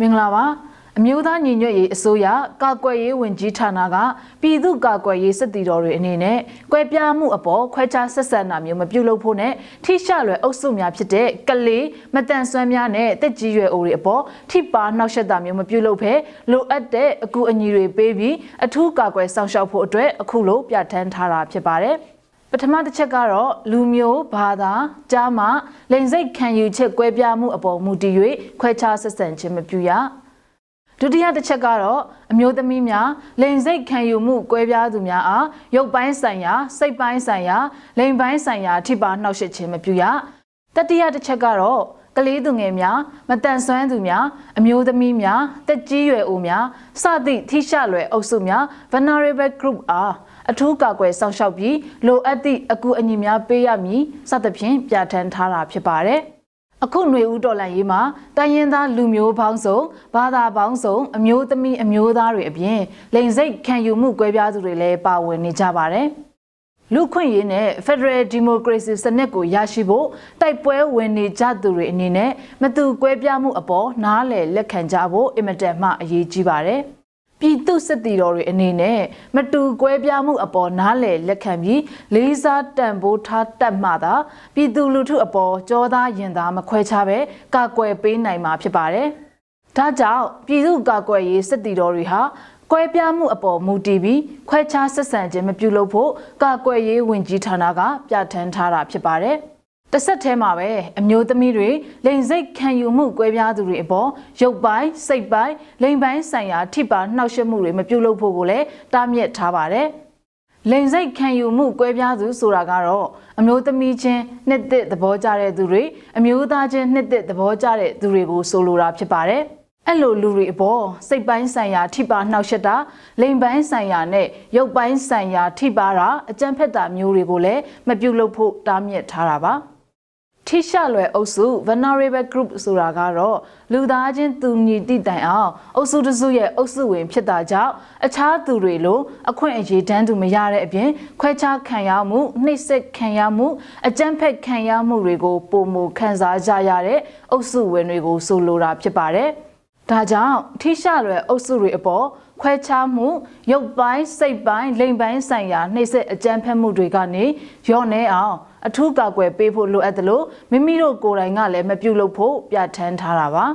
မင်္ဂလာပါအမျိုးသားညီညွတ်ရေးအစိုးရကာကွယ်ရေးဝန်ကြီးဌာနကပြည်သူ့ကာကွယ်ရေးစစ်တီတော်တွေအနေနဲ့ကွဲပြားမှုအပေါ်ခွဲခြားဆက်ဆံတာမျိုးမပြုလုပ်ဖို့နဲ့ထိရှလွယ်အုပ်စုများဖြစ်တဲ့ကလေးမတန်ဆွမ်းများနဲ့တက်ကြီးရွယ်အိုတွေအပေါ်ထိပါနှောက်ယှက်တာမျိုးမပြုလုပ်ဘဲလိုအပ်တဲ့အကူအညီတွေပေးပြီးအထူးကာကွယ်ဆောင်ရှောက်ဖို့အတွက်အခုလိုပြဋ္ဌာန်းထားတာဖြစ်ပါတယ် ပထမတစ်ချက်ကတော့လူမျိုးဘာသာကြားမှလိန်စိတ်ခံယူချက်ကွဲပြားမှုအပေါ်မူတည်၍ခွဲခြားဆက်ဆံခြင်းမပြုရဒုတိယတစ်ချက်ကတော့အမျိုးသမီးများလိန်စိတ်ခံယူမှုကွဲပြားသူများအားရုပ်ပိုင်းဆိုင်ရာစိတ်ပိုင်းဆိုင်ရာလိန်ပိုင်းဆိုင်ရာထိပါနှောက်ယှက်ခြင်းမပြုရတတိယတစ်ချက်ကတော့ကလေးသူငယ်များမတန်ဆွမ်းသူများအမျိုးသမီးများတက်ကြီးရွယ်အိုများစသည့်ထိရှလွယ်အုပ်စုများ vulnerable group အား အထူးကာကွယ်စောင့်ရှောက်ပြီးလိုအပ်သည့်အကူအညီများပေးရမည်စသဖြင့်ပြဋ္ဌာန်းထားတာဖြစ်ပါတယ်။အခုຫນွေဦးတော်လန်ရေးမှာတိုင်းရင်းသားလူမျိုးပေါင်းစုံဘာသာပေါင်းစုံအမျိုးသမီးအမျိုးသားတွေအပြင်လိင်စိတ်ခံယူမှုကွဲပြားသူတွေလည်းပါဝင်နေကြပါတယ်။လူခွင့်ရေးနဲ့ Federal Democracy စနစ်ကိုရရှိဖို့တိုက်ပွဲဝင်နေကြသူတွေအနေနဲ့မတူကွဲပြားမှုအပေါ်နားလည်လက်ခံကြဖို့အင်မတန်မှအရေးကြီးပါတယ်။ ပြည်သူစစ်တီတော်တွေအနေနဲ့မတူကွဲပြားမှုအပေါ်နားလည်လက်ခံပြီးလေးစားတန်ဖိုးထားတတ်မှသာပြည်သူလူထုအပေါ်ကြောသားရင်သားမခွဲခြားပဲကာကွယ်ပေးနိုင်မှာဖြစ်ပါတယ်။ဒါကြောင့်ပြည်သူကာကွယ်ရေးစစ်တီတော်တွေဟာကွဲပြားမှုအပေါ်မူတည်ပြီးခွဲခြားဆက်ဆံခြင်းမပြုလုပ်ဖို့ကာကွယ်ရေးဝန်ကြီးဌာနကပြဋ္ဌာန်းထားတာဖြစ်ပါတယ်။ တစ်ဆက်တည်းမှာပဲအမျိုးသမီးတွေလိန်စိတ်ခံယူမှုကွဲပြားသူတွေအပေါ်ရုပ်ပိုင်းစိတ်ပိုင်းလိန်ပိုင်းဆိုင်ရာထိပါနှောက်ယှက်မှုတွေမပြုလုပ်ဖို့ကိုလည်းတားမြစ်ထားပါတယ်။လိန်စိတ်ခံယူမှုကွဲပြားသူဆိုတာကတော့အမျိုးသမီးချင်းနှစ်သက်သဘောကျတဲ့သူတွေအမျိုးသားချင်းနှစ်သက်သဘောကျတဲ့သူတွေကိုဆိုလိုတာဖြစ်ပါတယ်။အဲ့လိုလူတွေအပေါ်စိတ်ပိုင်းဆိုင်ရာထိပါနှောက်ယှက်တာလိမ်ပိုင်းဆိုင်ရာနဲ့ရုပ်ပိုင်းဆိုင်ရာထိပါတာအကြမ်းဖက်တာမျိုးတွေကိုလည်းမပြုလုပ်ဖို့တားမြစ်ထားတာပါ။ ထိရှလွယ်အုပ်စု vulnerable group ဆိုတာကတော့လူသားချင်းသူညီတိတိုင်အောင်အုပ်စုတစုရဲ့အုပ်စုဝင်ဖြစ်တာကြောင့်အခြားသူတွေလိုအခွင့်အရေးတန်းတူမရတဲ့အပြင် ခွဲခြားခံရမှုနှိပ်စက်ခံရမှုအကြမ်းဖက်ခံရမှုတွေကိုပုံမခံစားကြရတဲ့အုပ်စုဝင်တွေကိုဆိုလိုတာဖြစ်ပါတယ်။ဒါကြောင့်ထိရှလွယ်အုပ်စုတွေအပေါ်ခွဲခြားမှုရုပ်ပိုင်းစိတ်ပိုင်းလိမ်ပိုင်းဆိုင်ရာနှိပ်စက်အကြမ်းဖက်မှုတွေကနေရော့နေအောင် အထူးကာကွယ်ပေးဖို့လိုအပ်တယ်လို့မိမိတို့ကိုယ်တိုင်ကလည်းမပြုလုပ်ဖို့ပြဋ္ဌာန်းထားတာပါ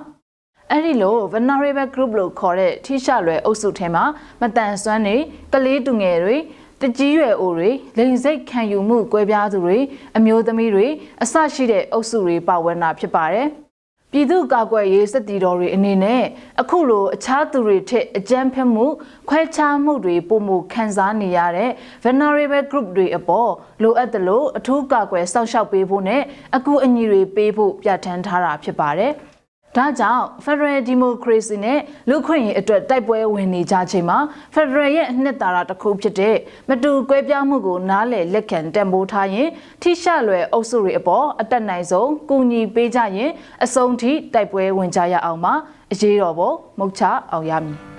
အဲ့ဒီလို vulnerable group လို့ခေါ်တဲ့ထိရှလွယ်အုပ်စုထဲမှာမတန်ဆွမ်းတွေကလေးတူငယ်တွေတကြီးရွယ်အိုတွေလိန်စိတ်ခံယူမှုကွဲပြားသူတွေအမျိုးသမီးတွေအဆရှိတဲ့အုပ်စုတွေပါဝင်တာဖြစ်ပါတယ်။ ပြည်သူ့ကာကွယ်ရေးစစ်တီတော်တွေအနေနဲ့အခုလိုအခြားသူတွေထက်အကြမ်းဖက်မှု ခွဲခြားမှုတွေပုံမှုခံစားနေရတဲ့ vulnerable group တွေအပေါ်လိုအပ်တယ်လို့အထူးကာကွယ်စောင့်ရှောက်ပေးဖို့နဲ့အကူအညီတွေပေးဖို့ပြဋ္ဌာန်းထားတာဖြစ်ပါတယ်။ ဒါကြောင့် Federal Democracy နဲ့လူခွင့်ရေးအတွက်တိုက်ပွဲဝင်နေကြချိန်မှာ Federal ရဲ့အနှစ်သာရတစ်ခုဖြစ်တဲ့မတူကွဲပြားမှုကိုနားလည်လက်ခံတံပိုးထားရင်ထိရှလွယ်အုပ်စုတွေအပေါ်အတက်နိုင်ဆုံးကူညီပေးကြရင်အဆုံးထိတိုက်ပွဲဝင်ကြရအောင်ပါအရေးတော်ပေါ်မုတ်ချအောင်ရမည်